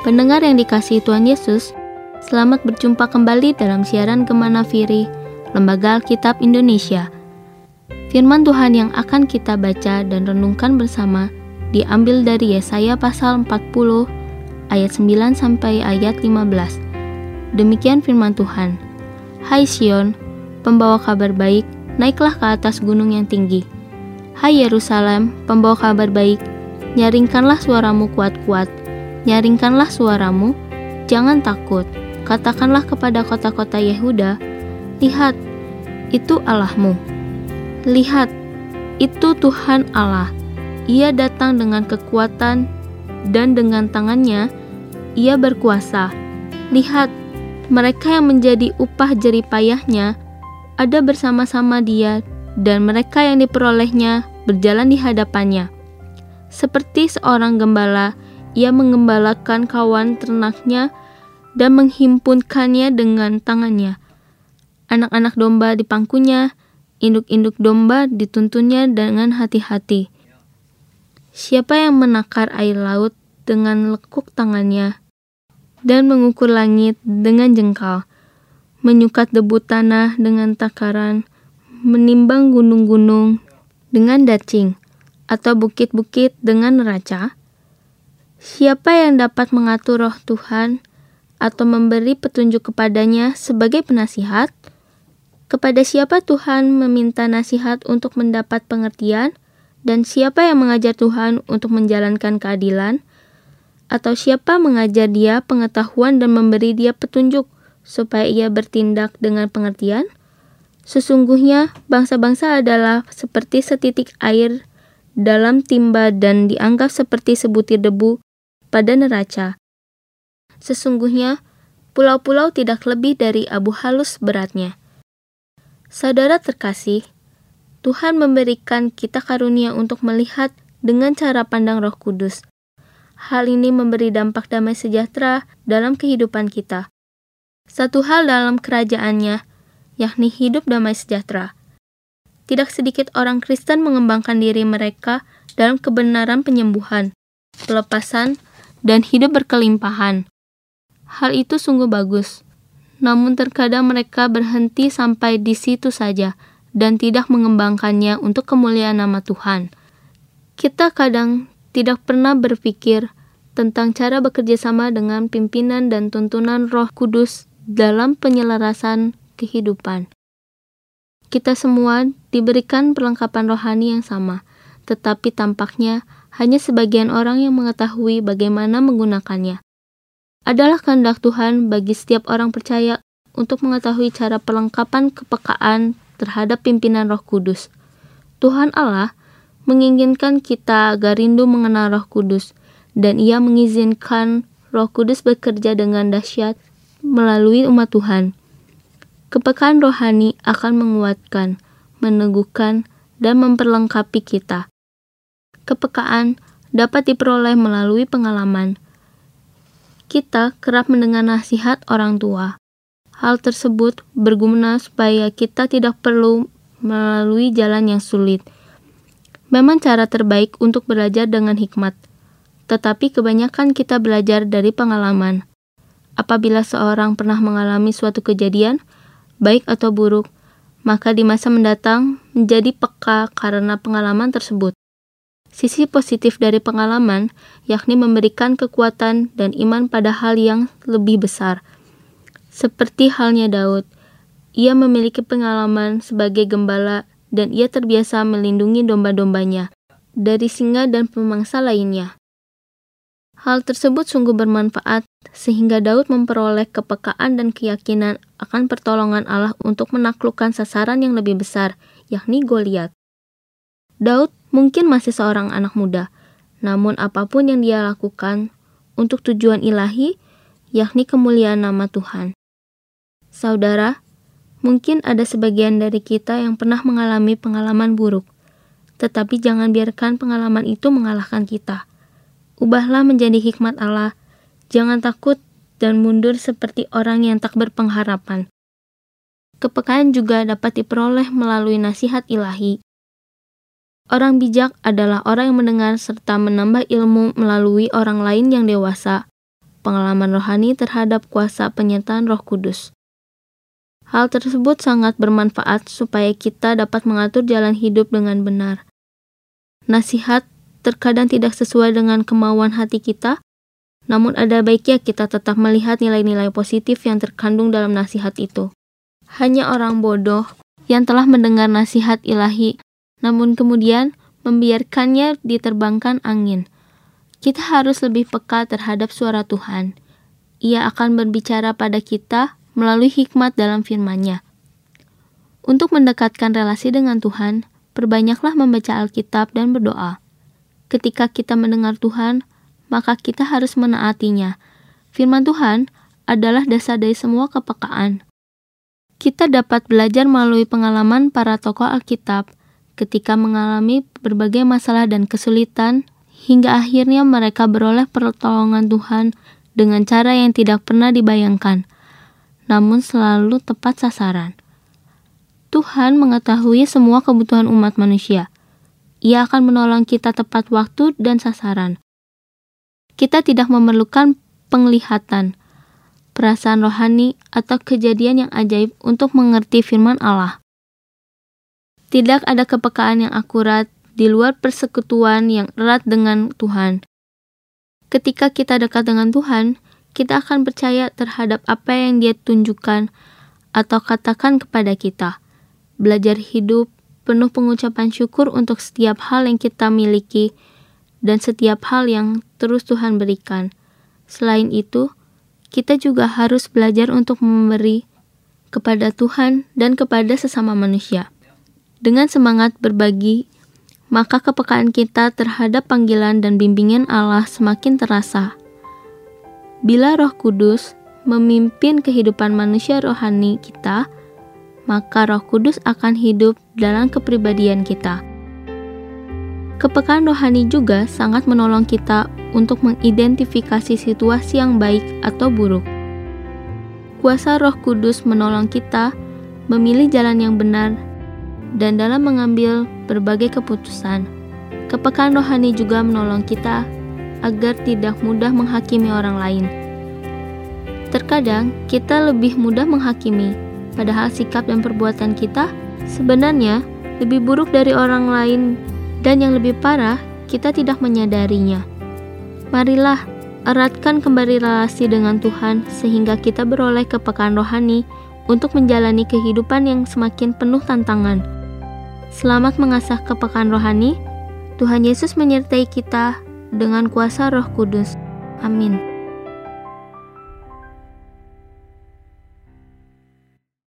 Pendengar yang dikasih Tuhan Yesus, selamat berjumpa kembali dalam siaran Gemana Firi, Lembaga Alkitab Indonesia. Firman Tuhan yang akan kita baca dan renungkan bersama diambil dari Yesaya pasal 40 ayat 9 sampai ayat 15. Demikian firman Tuhan. Hai Sion, pembawa kabar baik, naiklah ke atas gunung yang tinggi. Hai Yerusalem, pembawa kabar baik, nyaringkanlah suaramu kuat-kuat Nyaringkanlah suaramu, jangan takut. Katakanlah kepada kota-kota Yehuda, lihat, itu Allahmu. Lihat, itu Tuhan Allah. Ia datang dengan kekuatan dan dengan tangannya ia berkuasa. Lihat, mereka yang menjadi upah jeripayahnya ada bersama-sama dia dan mereka yang diperolehnya berjalan di hadapannya. Seperti seorang gembala ia mengembalakan kawan ternaknya dan menghimpunkannya dengan tangannya. Anak-anak domba di pangkunya, induk-induk domba dituntunnya dengan hati-hati. Siapa yang menakar air laut dengan lekuk tangannya dan mengukur langit dengan jengkal, menyukat debu tanah dengan takaran, menimbang gunung-gunung dengan dacing, atau bukit-bukit dengan neraca? Siapa yang dapat mengatur roh Tuhan atau memberi petunjuk kepadanya sebagai penasihat? Kepada siapa Tuhan meminta nasihat untuk mendapat pengertian? Dan siapa yang mengajar Tuhan untuk menjalankan keadilan? Atau siapa mengajar dia pengetahuan dan memberi dia petunjuk supaya ia bertindak dengan pengertian? Sesungguhnya bangsa-bangsa adalah seperti setitik air dalam timba dan dianggap seperti sebutir debu pada neraca. Sesungguhnya, pulau-pulau tidak lebih dari abu halus beratnya. Saudara terkasih, Tuhan memberikan kita karunia untuk melihat dengan cara pandang Roh Kudus. Hal ini memberi dampak damai sejahtera dalam kehidupan kita. Satu hal dalam kerajaannya, yakni hidup damai sejahtera. Tidak sedikit orang Kristen mengembangkan diri mereka dalam kebenaran penyembuhan, pelepasan, dan hidup berkelimpahan. Hal itu sungguh bagus. Namun terkadang mereka berhenti sampai di situ saja dan tidak mengembangkannya untuk kemuliaan nama Tuhan. Kita kadang tidak pernah berpikir tentang cara bekerja sama dengan pimpinan dan tuntunan Roh Kudus dalam penyelarasan kehidupan. Kita semua diberikan perlengkapan rohani yang sama, tetapi tampaknya hanya sebagian orang yang mengetahui bagaimana menggunakannya. Adalah kehendak Tuhan bagi setiap orang percaya untuk mengetahui cara perlengkapan kepekaan terhadap pimpinan Roh Kudus. Tuhan Allah menginginkan kita agar rindu mengenal Roh Kudus, dan Ia mengizinkan Roh Kudus bekerja dengan dahsyat melalui umat Tuhan. Kepekaan rohani akan menguatkan, meneguhkan, dan memperlengkapi kita kepekaan dapat diperoleh melalui pengalaman. Kita kerap mendengar nasihat orang tua. Hal tersebut berguna supaya kita tidak perlu melalui jalan yang sulit. Memang cara terbaik untuk belajar dengan hikmat, tetapi kebanyakan kita belajar dari pengalaman. Apabila seorang pernah mengalami suatu kejadian, baik atau buruk, maka di masa mendatang menjadi peka karena pengalaman tersebut. Sisi positif dari pengalaman yakni memberikan kekuatan dan iman pada hal yang lebih besar. Seperti halnya Daud, ia memiliki pengalaman sebagai gembala dan ia terbiasa melindungi domba-dombanya dari singa dan pemangsa lainnya. Hal tersebut sungguh bermanfaat sehingga Daud memperoleh kepekaan dan keyakinan akan pertolongan Allah untuk menaklukkan sasaran yang lebih besar, yakni Goliat. Daud mungkin masih seorang anak muda, namun apa pun yang dia lakukan untuk tujuan ilahi, yakni kemuliaan nama Tuhan. Saudara, mungkin ada sebagian dari kita yang pernah mengalami pengalaman buruk, tetapi jangan biarkan pengalaman itu mengalahkan kita. Ubahlah menjadi hikmat Allah, jangan takut dan mundur seperti orang yang tak berpengharapan. Kepekaan juga dapat diperoleh melalui nasihat ilahi, Orang bijak adalah orang yang mendengar serta menambah ilmu melalui orang lain yang dewasa, pengalaman rohani terhadap kuasa penyertaan Roh Kudus. Hal tersebut sangat bermanfaat supaya kita dapat mengatur jalan hidup dengan benar. Nasihat terkadang tidak sesuai dengan kemauan hati kita, namun ada baiknya kita tetap melihat nilai-nilai positif yang terkandung dalam nasihat itu. Hanya orang bodoh yang telah mendengar nasihat ilahi, namun kemudian membiarkannya diterbangkan angin. Kita harus lebih peka terhadap suara Tuhan. Ia akan berbicara pada kita melalui hikmat dalam firman-Nya. Untuk mendekatkan relasi dengan Tuhan, perbanyaklah membaca Alkitab dan berdoa. Ketika kita mendengar Tuhan, maka kita harus menaatinya. Firman Tuhan adalah dasar dari semua kepekaan. Kita dapat belajar melalui pengalaman para tokoh Alkitab ketika mengalami berbagai masalah dan kesulitan, hingga akhirnya mereka beroleh pertolongan Tuhan dengan cara yang tidak pernah dibayangkan, namun selalu tepat sasaran. Tuhan mengetahui semua kebutuhan umat manusia. Ia akan menolong kita tepat waktu dan sasaran. Kita tidak memerlukan penglihatan, perasaan rohani, atau kejadian yang ajaib untuk mengerti firman Allah. Tidak ada kepekaan yang akurat di luar persekutuan yang erat dengan Tuhan. Ketika kita dekat dengan Tuhan, kita akan percaya terhadap apa yang Dia tunjukkan atau katakan kepada kita. Belajar hidup penuh pengucapan syukur untuk setiap hal yang kita miliki dan setiap hal yang terus Tuhan berikan. Selain itu, kita juga harus belajar untuk memberi kepada Tuhan dan kepada sesama manusia. Dengan semangat berbagi, maka kepekaan kita terhadap panggilan dan bimbingan Allah semakin terasa. Bila Roh Kudus memimpin kehidupan manusia rohani kita, maka Roh Kudus akan hidup dalam kepribadian kita. Kepekaan rohani juga sangat menolong kita untuk mengidentifikasi situasi yang baik atau buruk. Kuasa Roh Kudus menolong kita memilih jalan yang benar dan dalam mengambil berbagai keputusan. Kepekaan rohani juga menolong kita agar tidak mudah menghakimi orang lain. Terkadang kita lebih mudah menghakimi, padahal sikap dan perbuatan kita sebenarnya lebih buruk dari orang lain dan yang lebih parah, kita tidak menyadarinya. Marilah eratkan kembali relasi dengan Tuhan sehingga kita beroleh kepekaan rohani untuk menjalani kehidupan yang semakin penuh tantangan. Selamat mengasah kepekaan rohani. Tuhan Yesus menyertai kita dengan kuasa Roh Kudus. Amin.